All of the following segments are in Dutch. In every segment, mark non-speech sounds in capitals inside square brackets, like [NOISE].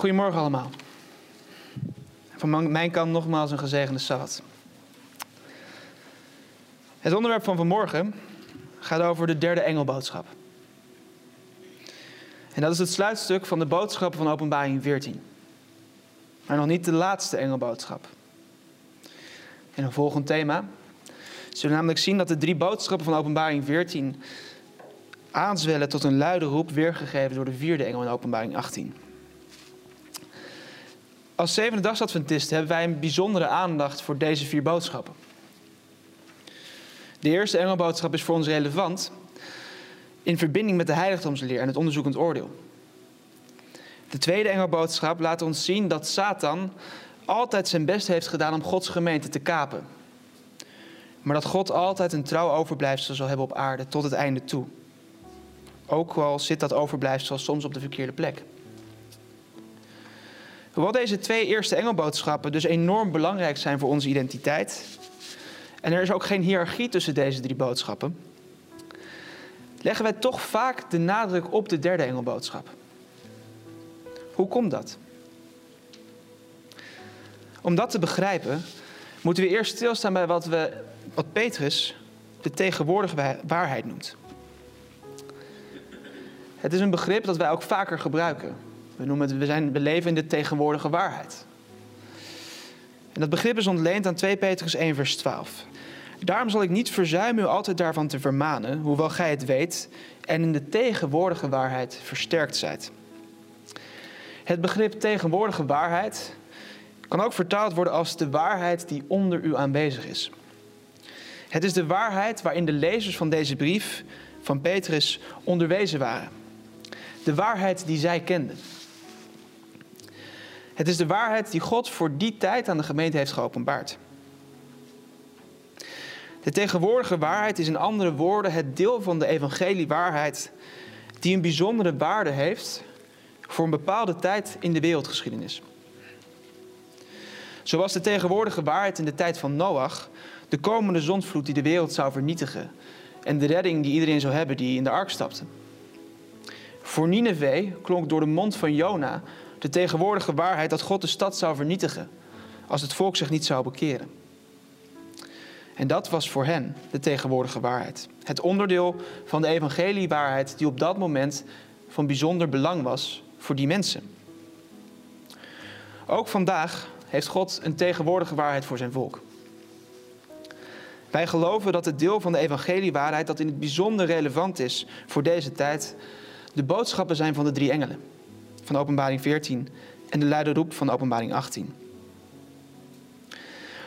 Goedemorgen allemaal. Van mijn kant nogmaals een gezegende Sabbat. Het onderwerp van vanmorgen gaat over de derde engelboodschap. En dat is het sluitstuk van de boodschap van Openbaring 14. Maar nog niet de laatste engelboodschap. In een volgend thema zullen we namelijk zien dat de drie boodschappen van Openbaring 14 aanzwellen tot een luide roep, weergegeven door de vierde engel in Openbaring 18. Als zevende dagsadventisten hebben wij een bijzondere aandacht voor deze vier boodschappen. De eerste engelboodschap is voor ons relevant in verbinding met de heiligdomsleer en het onderzoekend oordeel. De tweede engelboodschap laat ons zien dat Satan altijd zijn best heeft gedaan om Gods gemeente te kapen. Maar dat God altijd een trouw overblijfsel zal hebben op aarde tot het einde toe. Ook al zit dat overblijfsel soms op de verkeerde plek. Hoewel deze twee eerste engelboodschappen dus enorm belangrijk zijn voor onze identiteit, en er is ook geen hiërarchie tussen deze drie boodschappen, leggen wij toch vaak de nadruk op de derde engelboodschap. Hoe komt dat? Om dat te begrijpen, moeten we eerst stilstaan bij wat, we, wat Petrus de tegenwoordige waarheid noemt. Het is een begrip dat wij ook vaker gebruiken. We noemen het, we, zijn, we leven in de tegenwoordige waarheid. En dat begrip is ontleend aan 2 Petrus 1, vers 12. Daarom zal ik niet verzuimen u altijd daarvan te vermanen, hoewel gij het weet en in de tegenwoordige waarheid versterkt zijt. Het begrip tegenwoordige waarheid kan ook vertaald worden als de waarheid die onder u aanwezig is. Het is de waarheid waarin de lezers van deze brief van Petrus onderwezen waren. De waarheid die zij kenden. Het is de waarheid die God voor die tijd aan de gemeente heeft geopenbaard. De tegenwoordige waarheid is in andere woorden het deel van de evangelie-waarheid die een bijzondere waarde heeft voor een bepaalde tijd in de wereldgeschiedenis. Zoals de tegenwoordige waarheid in de tijd van Noach, de komende zondvloed die de wereld zou vernietigen en de redding die iedereen zou hebben die in de ark stapte. Voor Nineveh klonk door de mond van Jona de tegenwoordige waarheid dat God de stad zou vernietigen als het volk zich niet zou bekeren. En dat was voor hen de tegenwoordige waarheid. Het onderdeel van de evangeliewaarheid die op dat moment van bijzonder belang was voor die mensen. Ook vandaag heeft God een tegenwoordige waarheid voor zijn volk. Wij geloven dat het deel van de evangeliewaarheid dat in het bijzonder relevant is voor deze tijd, de boodschappen zijn van de drie engelen, van openbaring 14 en de luide roep van openbaring 18.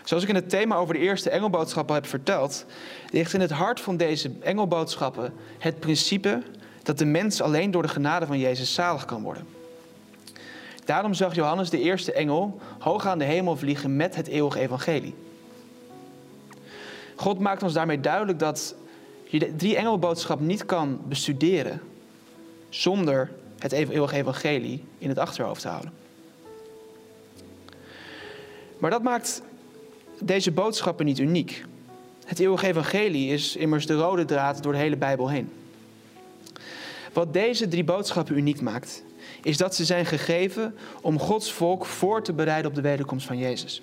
Zoals ik in het thema over de eerste engelboodschappen heb verteld, ligt in het hart van deze engelboodschappen het principe dat de mens alleen door de genade van Jezus zalig kan worden. Daarom zag Johannes de eerste engel hoog aan de hemel vliegen met het eeuwige evangelie. God maakt ons daarmee duidelijk dat je de drie engelboodschap niet kan bestuderen zonder het eeuwige evangelie in het achterhoofd te houden. Maar dat maakt deze boodschappen niet uniek. Het eeuwige evangelie is immers de rode draad door de hele Bijbel heen. Wat deze drie boodschappen uniek maakt, is dat ze zijn gegeven om Gods volk voor te bereiden op de wederkomst van Jezus.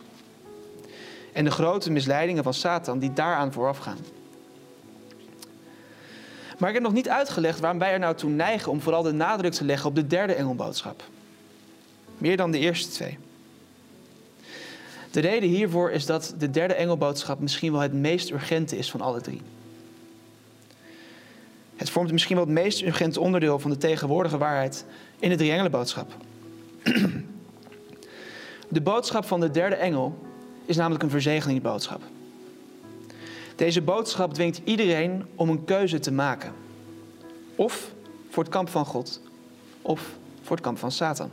En de grote misleidingen van Satan die daaraan vooraf gaan. Maar ik heb nog niet uitgelegd waarom wij er nou toe neigen om vooral de nadruk te leggen op de derde engelboodschap. Meer dan de eerste twee. De reden hiervoor is dat de derde engelboodschap misschien wel het meest urgente is van alle drie. Het vormt misschien wel het meest urgente onderdeel van de tegenwoordige waarheid in de drie engelenboodschap. [CLEARS THROAT] De boodschap van de derde engel is namelijk een verzegelingsboodschap. Deze boodschap dwingt iedereen om een keuze te maken. Of voor het kamp van God, of voor het kamp van Satan.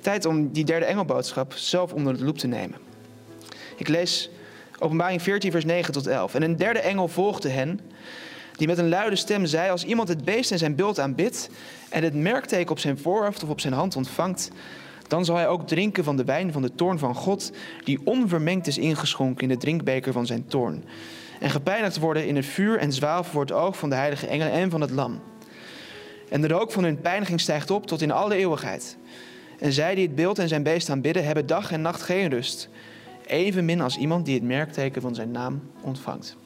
Tijd om die derde engelboodschap zelf onder de loep te nemen. Ik lees Openbaring 14, vers 9 tot 11. En een derde engel volgde hen, die met een luide stem zei: Als iemand het beest en zijn beeld aanbidt en het merkteken op zijn voorhoofd of op zijn hand ontvangt, dan zal hij ook drinken van de wijn van de toorn van God, die onvermengd is ingeschonken in de drinkbeker van zijn toorn. En gepijnigd worden in het vuur en zwavel voor het oog van de heilige engelen en van het lam. En de rook van hun pijniging stijgt op tot in alle eeuwigheid. En zij die het beeld en zijn beest aanbidden, hebben dag en nacht geen rust. Evenmin als iemand die het merkteken van zijn naam ontvangt.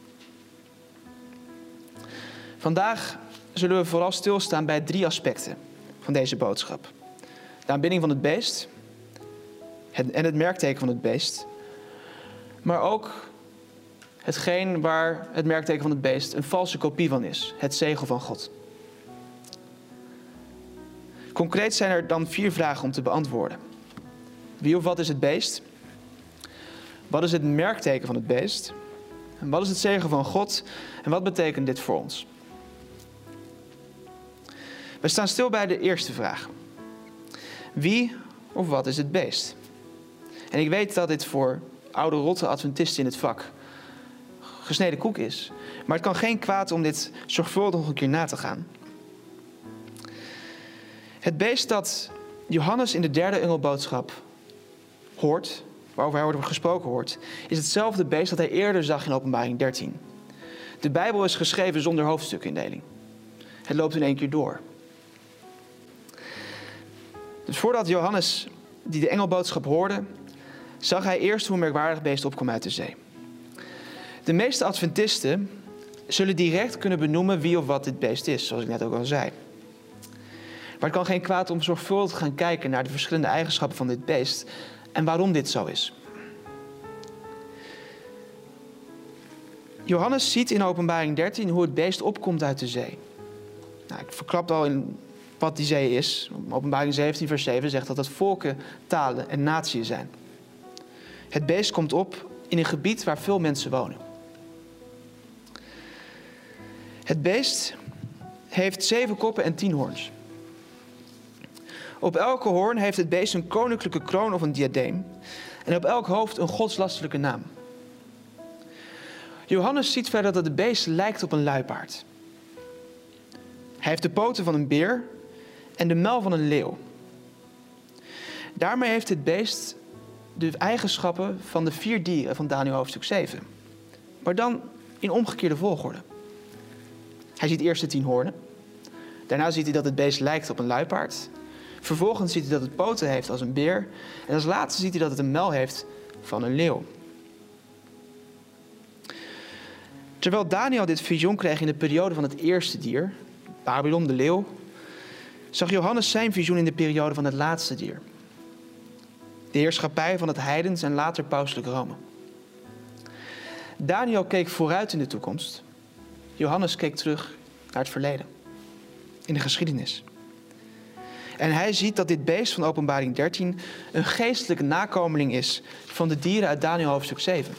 Vandaag zullen we vooral stilstaan bij drie aspecten van deze boodschap: de aanbidding van het beest en het merkteken van het beest, maar ook hetgeen waar het merkteken van het beest een valse kopie van is: het zegel van God. Concreet zijn er dan vier vragen om te beantwoorden. Wie of wat is het beest? Wat is het merkteken van het beest? En wat is het zegel van God? En wat betekent dit voor ons? We staan stil bij de eerste vraag. Wie of wat is het beest? En ik weet dat dit voor oude rotte adventisten in het vak gesneden koek is. Maar het kan geen kwaad om dit zorgvuldig nog een keer na te gaan. Het beest dat Johannes in de derde engelboodschap hoort, waarover hij wordt gesproken hoort, is hetzelfde beest dat hij eerder zag in openbaring 13. De Bijbel is geschreven zonder hoofdstukindeling. Het loopt in één keer door. Dus voordat Johannes die de engelboodschap hoorde, zag hij eerst hoe een merkwaardig beest opkwam uit de zee. De meeste Adventisten zullen direct kunnen benoemen wie of wat dit beest is, zoals ik net ook al zei. Maar het kan geen kwaad om zorgvuldig te gaan kijken naar de verschillende eigenschappen van dit beest en waarom dit zo is. Johannes ziet in Openbaring 13 hoe het beest opkomt uit de zee. Nou, ik verklap al in wat die zee is. Openbaring 17, vers 7 zegt dat het volken, talen en naties zijn. Het beest komt op in een gebied waar veel mensen wonen. Het beest heeft zeven koppen en tien hoorns. Op elke hoorn heeft het beest een koninklijke kroon of een diadeem. En op elk hoofd een godslastelijke naam. Johannes ziet verder dat het beest lijkt op een luipaard. Hij heeft de poten van een beer en de mel van een leeuw. Daarmee heeft het beest de eigenschappen van de vier dieren van Daniel hoofdstuk 7. Maar dan in omgekeerde volgorde. Hij ziet eerst de tien hoornen. Daarna ziet hij dat het beest lijkt op een luipaard. Vervolgens ziet hij dat het poten heeft als een beer. En als laatste ziet hij dat het een mel heeft van een leeuw. Terwijl Daniel dit visioen kreeg in de periode van het eerste dier, Babylon de leeuw, zag Johannes zijn visioen in de periode van het laatste dier. De heerschappij van het heidens en later pauselijk Rome. Daniel keek vooruit in de toekomst. Johannes keek terug naar het verleden. In de geschiedenis. En hij ziet dat dit beest van Openbaring 13 een geestelijke nakomeling is van de dieren uit Daniel hoofdstuk 7.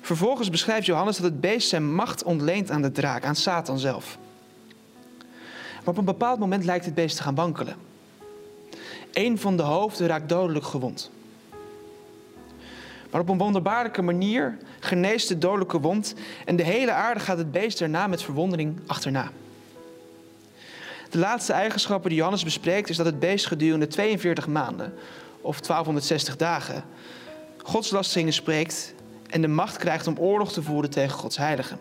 Vervolgens beschrijft Johannes dat het beest zijn macht ontleent aan de draak, aan Satan zelf. Maar op een bepaald moment lijkt het beest te gaan wankelen. Een van de hoofden raakt dodelijk gewond. Maar op een wonderbaarlijke manier geneest de dodelijke wond en de hele aarde gaat het beest daarna met verwondering achterna. De laatste eigenschappen die Johannes bespreekt is dat het beest gedurende 42 maanden, of 1260 dagen, godslasteringen spreekt en de macht krijgt om oorlog te voeren tegen Gods heiligen.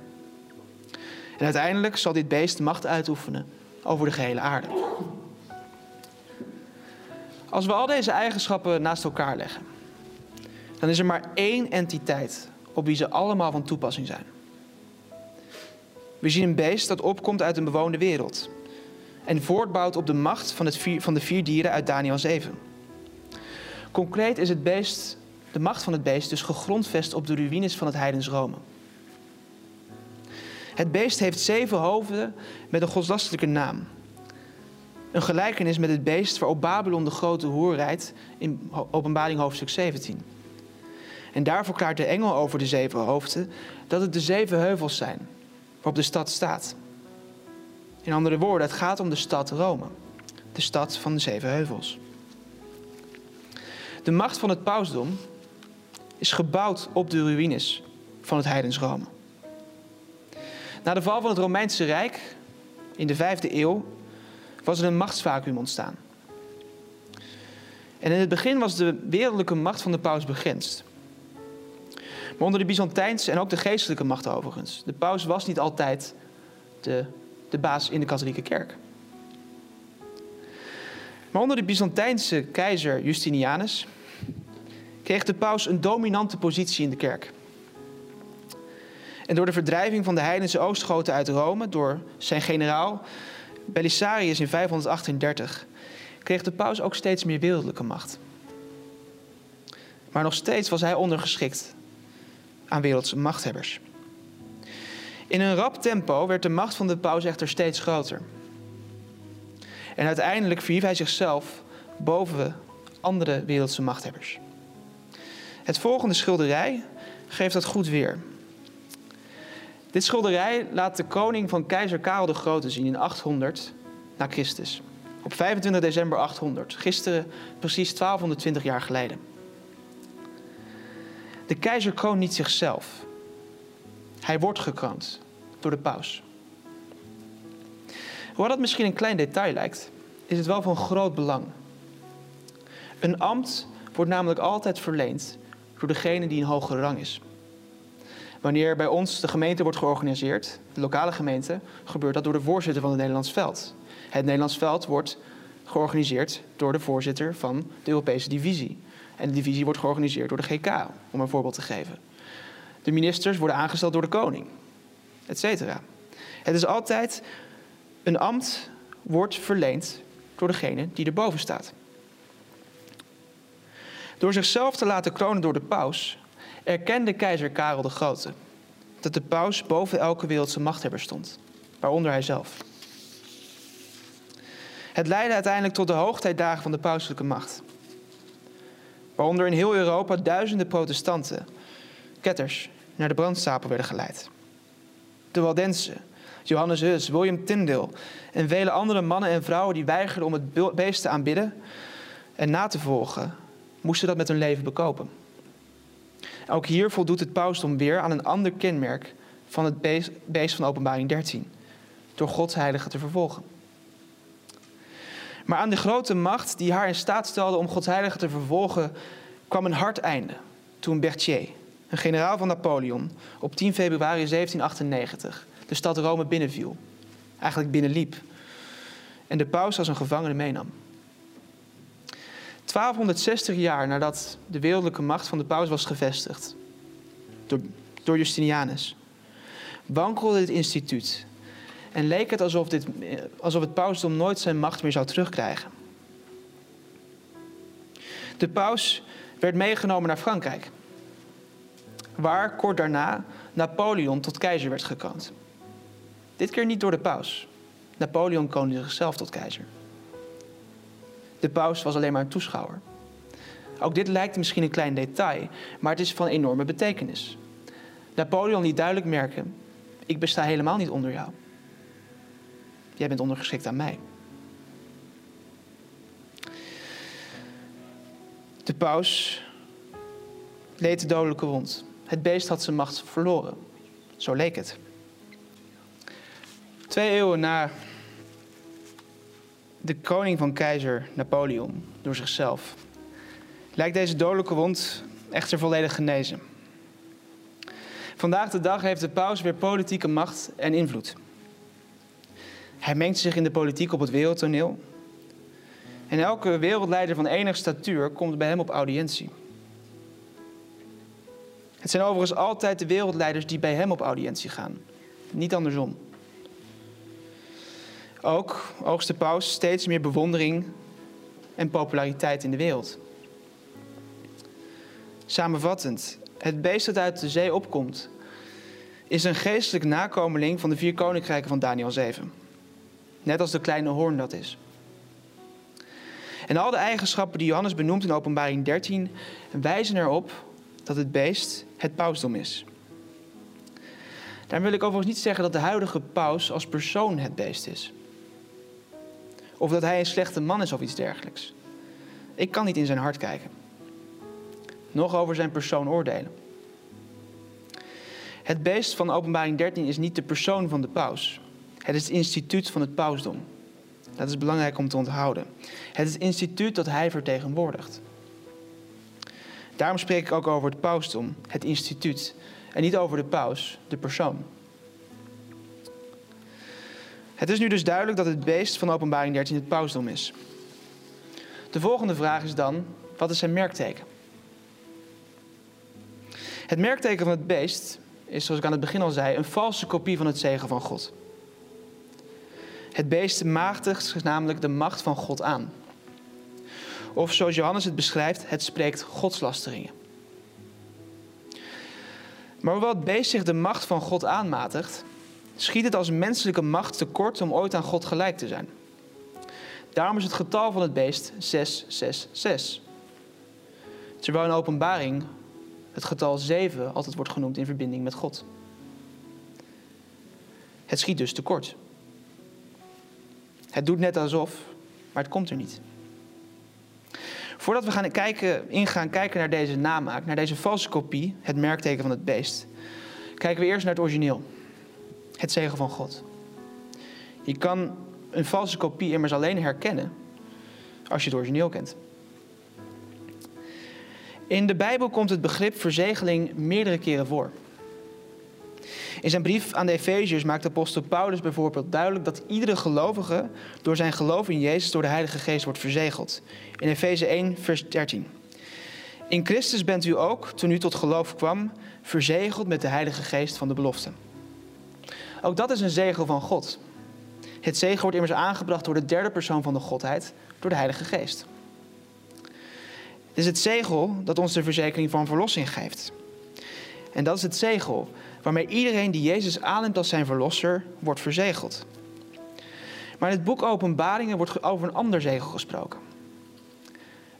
En uiteindelijk zal dit beest macht uitoefenen over de gehele aarde. Als we al deze eigenschappen naast elkaar leggen, dan is er maar één entiteit op wie ze allemaal van toepassing zijn. We zien een beest dat opkomt uit een bewoonde wereld en voortbouwt op de macht van, het van de vier dieren uit Daniel 7. Concreet is het beest, de macht van het beest dus gegrondvest op de ruïnes van het heidens Rome. Het beest heeft zeven hoofden met een godslastelijke naam. Een gelijkenis met het beest waarop Babylon de grote hoer rijdt in openbaring hoofdstuk 17. En daar verklaart de engel over de zeven hoofden dat het de zeven heuvels zijn waarop de stad staat. In andere woorden, het gaat om de stad Rome, de stad van de zeven heuvels. De macht van het pausdom is gebouwd op de ruïnes van het heidens Rome. Na de val van het Romeinse Rijk in de vijfde eeuw was er een machtsvacuum ontstaan. En in het begin was de wereldlijke macht van de paus begrensd. Maar onder de Byzantijnse en ook de geestelijke macht overigens. De paus was niet altijd de de baas in de katholieke kerk. Maar onder de Byzantijnse keizer Justinianus kreeg de paus een dominante positie in de kerk. En door de verdrijving van de heidense oostgoten uit Rome door zijn generaal Belisarius in 538 kreeg de paus ook steeds meer wereldlijke macht. Maar nog steeds was hij ondergeschikt aan wereldse machthebbers. In een rap tempo werd de macht van de paus echter steeds groter. En uiteindelijk verhief hij zichzelf boven andere wereldse machthebbers. Het volgende schilderij geeft dat goed weer. Dit schilderij laat de koning van keizer Karel de Grote zien in 800 na Christus. Op 25 december 800, gisteren precies 1220 jaar geleden. De keizer kroont niet zichzelf. Hij wordt gekroond door de paus. Hoewel dat misschien een klein detail lijkt, is het wel van groot belang. Een ambt wordt namelijk altijd verleend door degene die een hogere rang is. Wanneer bij ons de gemeente wordt georganiseerd, de lokale gemeente, gebeurt dat door de voorzitter van het Nederlands Veld. Het Nederlands Veld wordt georganiseerd door de voorzitter van de Europese divisie. En de divisie wordt georganiseerd door de GK, om een voorbeeld te geven. De ministers worden aangesteld door de koning, et cetera. Het is altijd een ambt wordt verleend door degene die erboven staat. Door zichzelf te laten kronen door de paus erkende keizer Karel de Grote dat de paus boven elke wereldse machthebber stond, waaronder hij zelf. Het leidde uiteindelijk tot de hoogtijdagen van de pauselijke macht, waaronder in heel Europa duizenden protestanten, ketters, naar de brandstapel werden geleid. De Waldensen, Johannes Hus, William Tyndale en vele andere mannen en vrouwen die weigerden om het beest te aanbidden en na te volgen, moesten dat met hun leven bekopen. Ook hier voldoet het pausdom weer aan een ander kenmerk van het beest van openbaring 13. Door Gods heilige te vervolgen. Maar aan de grote macht die haar in staat stelde om Gods heilige te vervolgen, kwam een hard einde. Toen Berthier, een generaal van Napoleon, op 10 februari 1798 de stad Rome binnenviel. Eigenlijk binnenliep. En de paus als een gevangene meenam. 1260 jaar nadat de wereldlijke macht van de paus was gevestigd door, door Justinianus, wankelde dit instituut en leek het alsof, dit, alsof het pausdom nooit zijn macht meer zou terugkrijgen. De paus werd meegenomen naar Frankrijk, waar kort daarna Napoleon tot keizer werd gekroond. Dit keer niet door de paus. Napoleon koonde zichzelf tot keizer. De paus was alleen maar een toeschouwer. Ook dit lijkt misschien een klein detail, maar het is van enorme betekenis. Napoleon liet duidelijk merken: ik besta helemaal niet onder jou. Jij bent ondergeschikt aan mij. De paus leed de dodelijke wond. Het beest had zijn macht verloren. Zo leek het. Twee eeuwen na de koning van keizer Napoleon door zichzelf, lijkt deze dodelijke wond echter volledig genezen. Vandaag de dag heeft de paus weer politieke macht en invloed. Hij mengt zich in de politiek op het wereldtoneel. En elke wereldleider van enig statuur komt bij hem op audiëntie. Het zijn overigens altijd de wereldleiders die bij hem op audiëntie gaan, niet andersom. Ook oogst de paus steeds meer bewondering en populariteit in de wereld. Samenvattend, het beest dat uit de zee opkomt, is een geestelijk nakomeling van de vier koninkrijken van Daniel 7. Net als de kleine hoorn dat is. En al de eigenschappen die Johannes benoemt in Openbaring 13 wijzen erop dat het beest het pausdom is. Daar wil ik overigens niet zeggen dat de huidige paus als persoon het beest is. Of dat hij een slechte man is of iets dergelijks. Ik kan niet in zijn hart kijken. Nog over zijn persoon oordelen. Het beest van Openbaring 13 is niet de persoon van de paus. Het is het instituut van het pausdom. Dat is belangrijk om te onthouden. Het is het instituut dat hij vertegenwoordigt. Daarom spreek ik ook over het pausdom, het instituut, en niet over de paus, de persoon. Het is nu dus duidelijk dat het beest van openbaring 13 het pausdom is. De volgende vraag is dan, wat is zijn merkteken? Het merkteken van het beest is, zoals ik aan het begin al zei, een valse kopie van het zegen van God. Het beest maagdigt namelijk de macht van God aan. Of zoals Johannes het beschrijft, het spreekt godslasteringen. Maar hoewel het beest zich de macht van God aanmatigt, schiet het als menselijke macht tekort om ooit aan God gelijk te zijn. Daarom is het getal van het beest 666. Terwijl in openbaring het getal 7 altijd wordt genoemd in verbinding met God. Het schiet dus tekort. Het doet net alsof, maar het komt er niet. Voordat we gaan kijken, ingaan kijken naar deze namaak, naar deze valse kopie, het merkteken van het beest, kijken we eerst naar het origineel. Het zegen van God. Je kan een valse kopie immers alleen herkennen als je het origineel kent. In de Bijbel komt het begrip verzegeling meerdere keren voor. In zijn brief aan de Efeziërs maakt apostel Paulus bijvoorbeeld duidelijk dat iedere gelovige door zijn geloof in Jezus door de Heilige Geest wordt verzegeld. In Efeze 1, vers 13. In Christus bent u ook, toen u tot geloof kwam, verzegeld met de Heilige Geest van de belofte. Ook dat is een zegel van God. Het zegen wordt immers aangebracht door de derde persoon van de Godheid, door de Heilige Geest. Het is het zegel dat ons de verzekering van verlossing geeft. En dat is het zegel waarmee iedereen die Jezus aanneemt als zijn verlosser wordt verzegeld. Maar in het boek Openbaringen wordt over een ander zegel gesproken.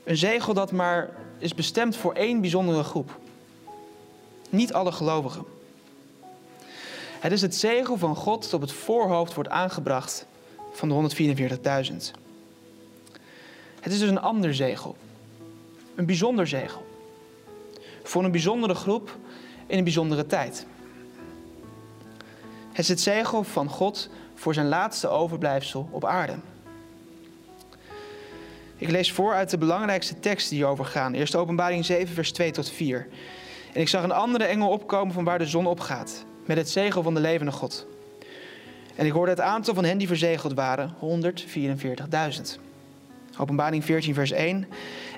Een zegel dat maar is bestemd voor één bijzondere groep. Niet alle gelovigen. Het is het zegel van God dat op het voorhoofd wordt aangebracht van de 144.000. Het is dus een ander zegel. Een bijzonder zegel. Voor een bijzondere groep in een bijzondere tijd. Het is het zegel van God voor zijn laatste overblijfsel op aarde. Ik lees voor uit de belangrijkste teksten die hierover gaan. Eerst openbaring 7, vers 2 tot 4. En ik zag een andere engel opkomen van waar de zon opgaat, met het zegel van de levende God. En ik hoorde het aantal van hen die verzegeld waren, 144.000. Openbaring 14, vers 1.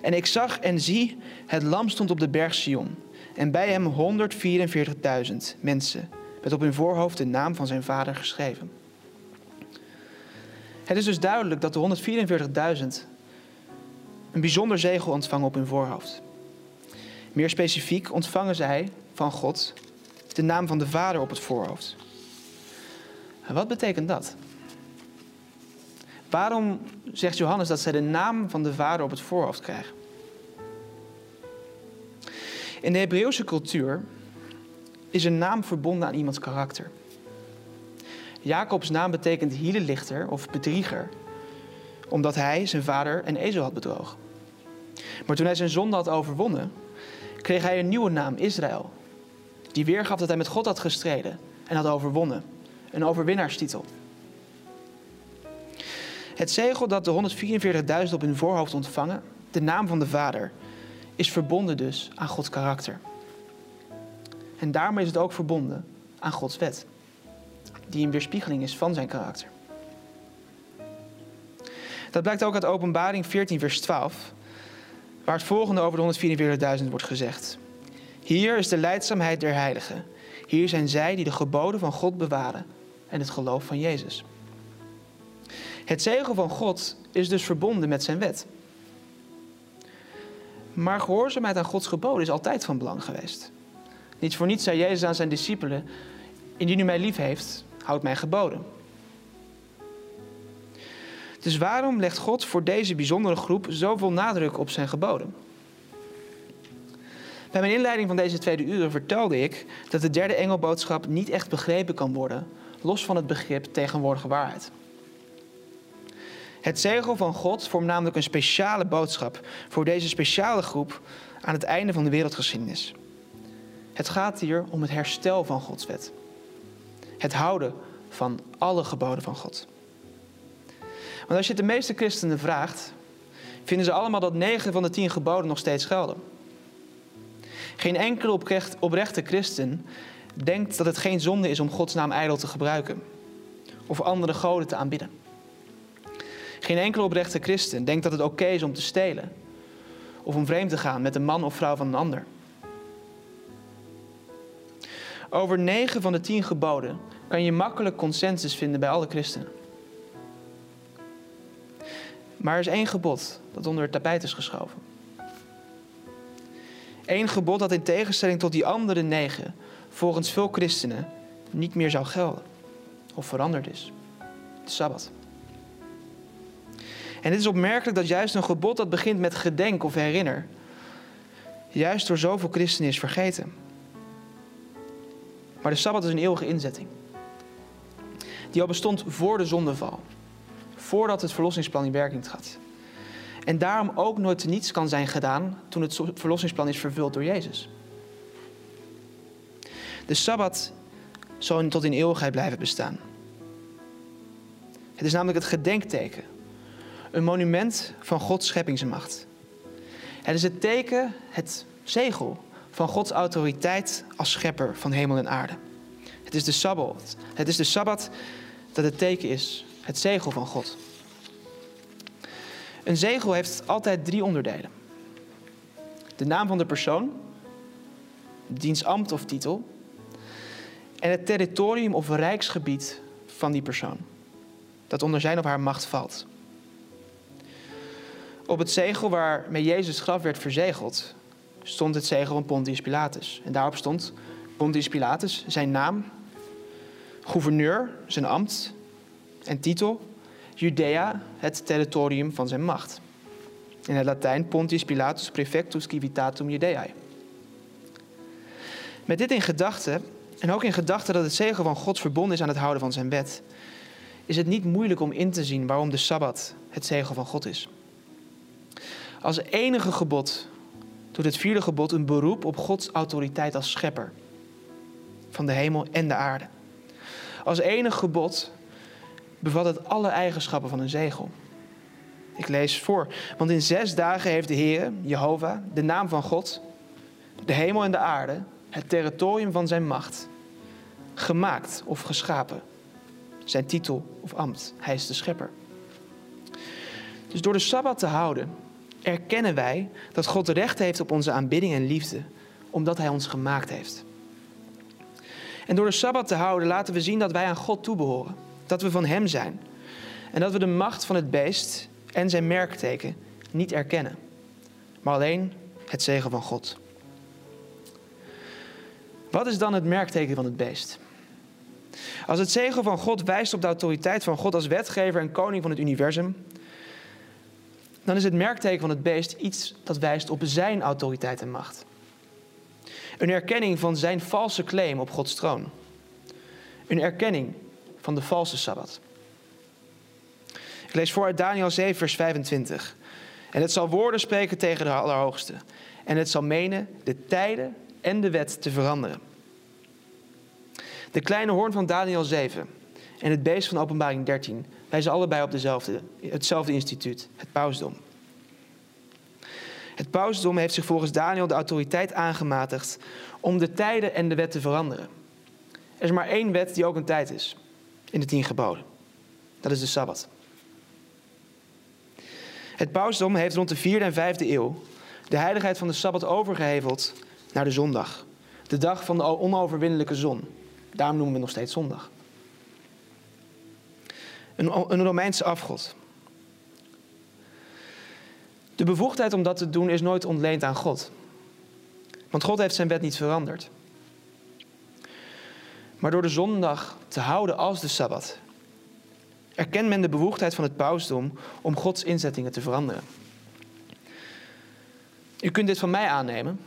En ik zag en zie, het lam stond op de berg Sion. En bij hem 144.000 mensen met op hun voorhoofd de naam van zijn vader geschreven. Het is dus duidelijk dat de 144.000 een bijzonder zegel ontvangen op hun voorhoofd. Meer specifiek ontvangen zij van God de naam van de Vader op het voorhoofd. Wat betekent dat? Waarom zegt Johannes dat zij de naam van de Vader op het voorhoofd krijgen? In de Hebreeuwse cultuur is een naam verbonden aan iemands karakter. Jacobs naam betekent hielenlichter of bedrieger, omdat hij zijn vader en ezel had bedrogen. Maar toen hij zijn zonde had overwonnen, kreeg hij een nieuwe naam, Israël. Die weergaf dat hij met God had gestreden en had overwonnen. Een overwinnaarstitel. Het zegel dat de 144.000 op hun voorhoofd ontvangen, de naam van de Vader, is verbonden dus aan Gods karakter. En daarmee is het ook verbonden aan Gods wet, die een weerspiegeling is van zijn karakter. Dat blijkt ook uit Openbaring 14, vers 12, waar het volgende over de 144.000 wordt gezegd. Hier is de leidzaamheid der heiligen. Hier zijn zij die de geboden van God bewaren en het geloof van Jezus. Het zegel van God is dus verbonden met zijn wet. Maar gehoorzaamheid aan Gods geboden is altijd van belang geweest. Niet voor niets zei Jezus aan zijn discipelen: Indien u mij lief heeft, houd mij geboden. Dus waarom legt God voor deze bijzondere groep zoveel nadruk op zijn geboden? Bij mijn inleiding van deze tweede uren vertelde ik dat de derde engelboodschap niet echt begrepen kan worden, los van het begrip tegenwoordige waarheid. Het zegel van God vormt namelijk een speciale boodschap voor deze speciale groep aan het einde van de wereldgeschiedenis. Het gaat hier om het herstel van Gods wet. Het houden van alle geboden van God. Want als je de meeste christenen vraagt, vinden ze allemaal dat negen van de tien geboden nog steeds gelden. Geen enkele oprechte christen denkt dat het geen zonde is om Gods naam ijdel te gebruiken. of andere goden te aanbidden. Geen enkele oprechte christen denkt dat het oké is om te stelen of om vreemd te gaan met een man of vrouw van een ander. Over negen van de tien geboden kan je makkelijk consensus vinden bij alle christenen. Maar er is één gebod dat onder het tapijt is geschoven. Eén gebod dat in tegenstelling tot die andere negen volgens veel christenen niet meer zou gelden of veranderd is. De Sabbat. En het is opmerkelijk dat juist een gebod dat begint met gedenk of herinner, juist door zoveel christenen is vergeten. Maar de Sabbat is een eeuwige inzetting. Die al bestond voor de zondeval. Voordat het verlossingsplan in werking trad. En daarom ook nooit niets kan zijn gedaan toen het verlossingsplan is vervuld door Jezus. De Sabbat zal tot in eeuwigheid blijven bestaan. Het is namelijk het gedenkteken. Een monument van Gods scheppingsmacht. Het is het teken, het zegel van Gods autoriteit als schepper van hemel en aarde. Het is de Sabbat. Het is de Sabbat dat het teken is, het zegel van God. Een zegel heeft altijd drie onderdelen. De naam van de persoon, diens ambt of titel en het territorium of rijksgebied van die persoon, dat onder zijn of haar macht valt. Op het zegel waarmee Jezus graf werd verzegeld, stond het zegel van Pontius Pilatus. En daarop stond Pontius Pilatus, zijn naam, gouverneur, zijn ambt en titel, Judea, het territorium van zijn macht. In het Latijn Pontius Pilatus prefectus civitatum Judeae. Met dit in gedachten, en ook in gedachten dat het zegel van Gods verbonden is aan het houden van zijn wet, is het niet moeilijk om in te zien waarom de Sabbat het zegel van God is. Als enige gebod doet het vierde gebod een beroep op Gods autoriteit als schepper van de hemel en de aarde. Als enige gebod bevat het alle eigenschappen van een zegel. Ik lees voor. Want in zes dagen heeft de Heer, Jehovah, de naam van God, de hemel en de aarde, het territorium van zijn macht, gemaakt of geschapen. Zijn titel of ambt. Hij is de schepper. Dus door de Sabbat te houden, erkennen wij dat God recht heeft op onze aanbidding en liefde, omdat Hij ons gemaakt heeft. En door de Sabbat te houden laten we zien dat wij aan God toebehoren, dat we van Hem zijn en dat we de macht van het beest en zijn merkteken niet erkennen, maar alleen het zegen van God. Wat is dan het merkteken van het beest? Als het zegen van God wijst op de autoriteit van God als wetgever en koning van het universum, dan is het merkteken van het beest iets dat wijst op zijn autoriteit en macht. Een erkenning van zijn valse claim op Gods troon. Een erkenning van de valse Sabbat. Ik lees voor uit Daniel 7, vers 25. En het zal woorden spreken tegen de Allerhoogste. En het zal menen de tijden en de wet te veranderen. De kleine hoorn van Daniel 7 en het beest van Openbaring 13 wijzen allebei op dezelfde, hetzelfde instituut, het pausdom. Het pausdom heeft zich volgens Daniel de autoriteit aangematigd om de tijden en de wet te veranderen. Er is maar één wet die ook een tijd is in de tien geboden. Dat is de Sabbat. Het pausdom heeft rond de 4e en 5e eeuw de heiligheid van de Sabbat overgeheveld naar de zondag. De dag van de onoverwinnelijke zon. Daarom noemen we nog steeds zondag. Een, een Romeinse afgod. De bevoegdheid om dat te doen is nooit ontleend aan God. Want God heeft zijn wet niet veranderd. Maar door de zondag te houden als de Sabbat, erkent men de bevoegdheid van het pausdom om Gods inzettingen te veranderen. U kunt dit van mij aannemen,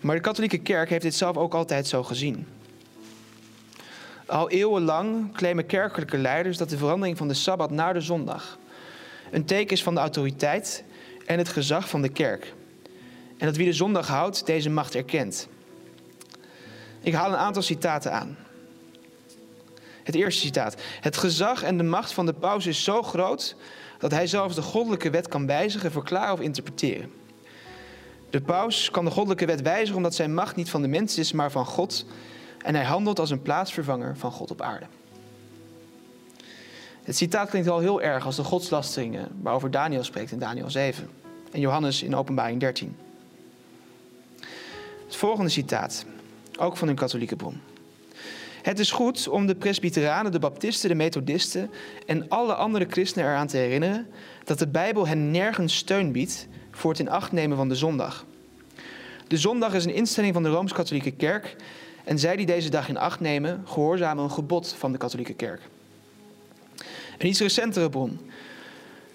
maar de katholieke kerk heeft dit zelf ook altijd zo gezien. Al eeuwenlang claimen kerkelijke leiders dat de verandering van de Sabbat naar de zondag een teken is van de autoriteit en het gezag van de kerk. En dat wie de zondag houdt, deze macht erkent. Ik haal een aantal citaten aan. Het eerste citaat. Het gezag en de macht van de paus is zo groot dat hij zelfs de goddelijke wet kan wijzigen, verklaren of interpreteren. De paus kan de goddelijke wet wijzigen omdat zijn macht niet van de mens is, maar van God. En hij handelt als een plaatsvervanger van God op aarde. Het citaat klinkt wel heel erg als de godslasteringen waarover Daniel spreekt in Daniel 7 en Johannes in Openbaring 13. Het volgende citaat, ook van een katholieke bron. Het is goed om de presbyteranen, de baptisten, de methodisten en alle andere christenen eraan te herinneren dat de Bijbel hen nergens steun biedt voor het in acht nemen van de zondag. De zondag is een instelling van de Rooms-Katholieke Kerk en zij die deze dag in acht nemen, gehoorzamen een gebod van de Katholieke Kerk. Een iets recentere bron.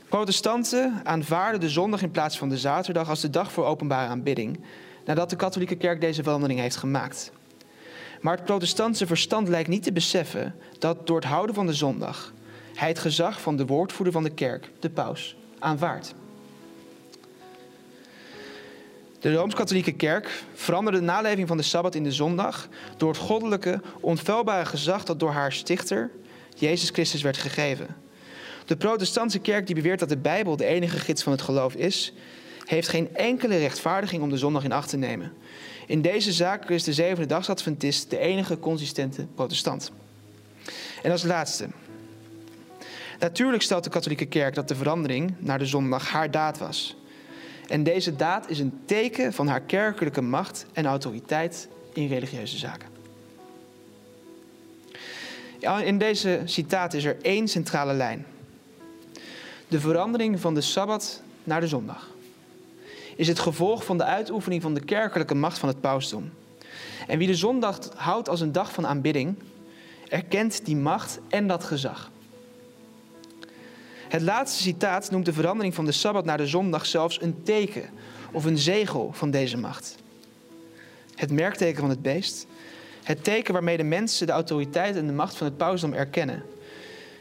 Protestanten aanvaarden de zondag in plaats van de zaterdag als de dag voor openbare aanbidding, nadat de Katholieke Kerk deze verandering heeft gemaakt. Maar het protestantse verstand lijkt niet te beseffen dat door het houden van de zondag hij het gezag van de woordvoerder van de kerk, de paus, aanvaardt. De Rooms-Katholieke Kerk veranderde de naleving van de Sabbat in de zondag door het goddelijke, onfeilbare gezag dat door haar stichter, Jezus Christus, werd gegeven. De protestantse kerk die beweert dat de Bijbel de enige gids van het geloof is, heeft geen enkele rechtvaardiging om de zondag in acht te nemen. In deze zaak is de zevende dagsadventist de enige consistente protestant. En als laatste. Natuurlijk stelt de katholieke kerk dat de verandering naar de zondag haar daad was. En deze daad is een teken van haar kerkelijke macht en autoriteit in religieuze zaken. In deze citaat is er één centrale lijn. De verandering van de Sabbat naar de zondag is het gevolg van de uitoefening van de kerkelijke macht van het pausdom. En wie de zondag houdt als een dag van aanbidding, erkent die macht en dat gezag. Het laatste citaat noemt de verandering van de Sabbat naar de zondag zelfs een teken of een zegel van deze macht. Het merkteken van het beest, het teken waarmee de mensen de autoriteit en de macht van het pausdom erkennen,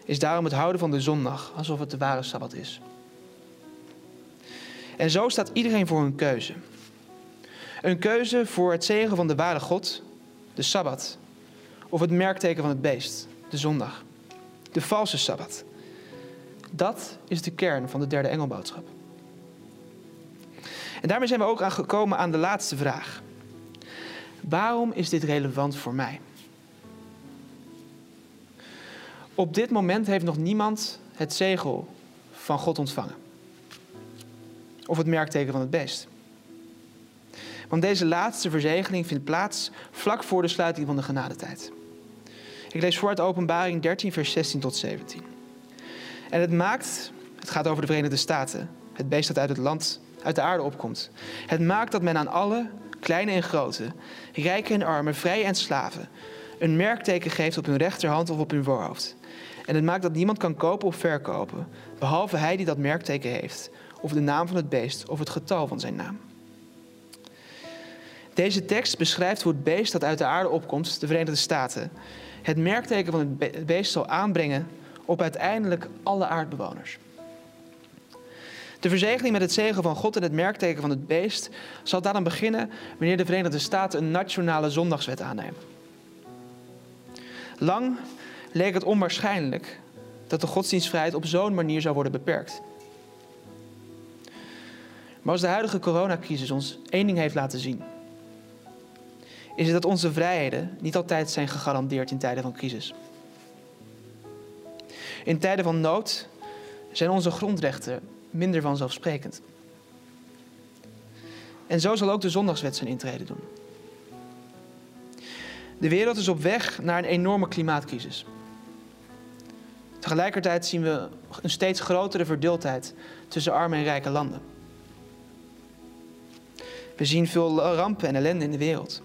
is daarom het houden van de zondag alsof het de ware Sabbat is. En zo staat iedereen voor een keuze. Een keuze voor het zegen van de ware God, de Sabbat, of het merkteken van het beest, de zondag, de valse Sabbat. Dat is de kern van de derde engelboodschap. En daarmee zijn we ook aangekomen aan de laatste vraag. Waarom is dit relevant voor mij? Op dit moment heeft nog niemand het zegel van God ontvangen. Of het merkteken van het beest. Want deze laatste verzegeling vindt plaats vlak voor de sluiting van de genadetijd. Ik lees voor uit Openbaring 13, vers 16 tot 17. En het maakt, het gaat over de Verenigde Staten, het beest dat uit het land, uit de aarde opkomt. Het maakt dat men aan alle, kleine en grote, rijken en armen, vrij en slaven, een merkteken geeft op hun rechterhand of op hun voorhoofd. En het maakt dat niemand kan kopen of verkopen, behalve hij die dat merkteken heeft, of de naam van het beest of het getal van zijn naam. Deze tekst beschrijft hoe het beest dat uit de aarde opkomt, de Verenigde Staten, het merkteken van het beest zal aanbrengen op uiteindelijk alle aardbewoners. De verzegeling met het zegen van God en het merkteken van het beest zal daarom beginnen wanneer de Verenigde Staten een nationale zondagswet aannemen. Lang leek het onwaarschijnlijk dat de godsdienstvrijheid op zo'n manier zou worden beperkt. Maar als de huidige coronacrisis ons één ding heeft laten zien, is het dat onze vrijheden niet altijd zijn gegarandeerd in tijden van crisis. In tijden van nood zijn onze grondrechten minder vanzelfsprekend. En zo zal ook de zondagswet zijn intrede doen. De wereld is op weg naar een enorme klimaatcrisis. Tegelijkertijd zien we een steeds grotere verdeeldheid tussen arme en rijke landen. We zien veel rampen en ellende in de wereld.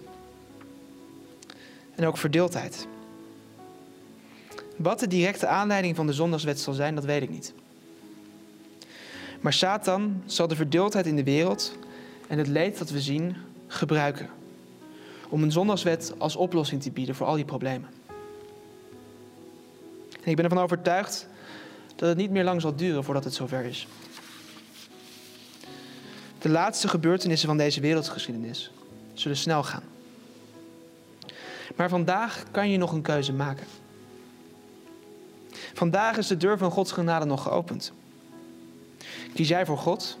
En ook verdeeldheid. Wat de directe aanleiding van de zondagswet zal zijn, dat weet ik niet. Maar Satan zal de verdeeldheid in de wereld en het leed dat we zien gebruiken om een zondagswet als oplossing te bieden voor al die problemen. En ik ben ervan overtuigd dat het niet meer lang zal duren voordat het zover is. De laatste gebeurtenissen van deze wereldgeschiedenis zullen snel gaan. Maar vandaag kan je nog een keuze maken. Vandaag is de deur van Gods genade nog geopend. Kies jij voor God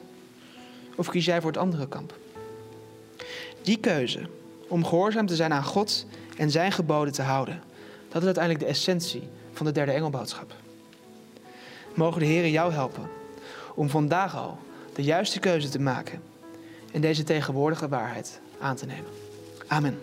of kies jij voor het andere kamp? Die keuze om gehoorzaam te zijn aan God en zijn geboden te houden, dat is uiteindelijk de essentie van de derde engelboodschap. mogen de Heer jou helpen om vandaag al de juiste keuze te maken en deze tegenwoordige waarheid aan te nemen. Amen.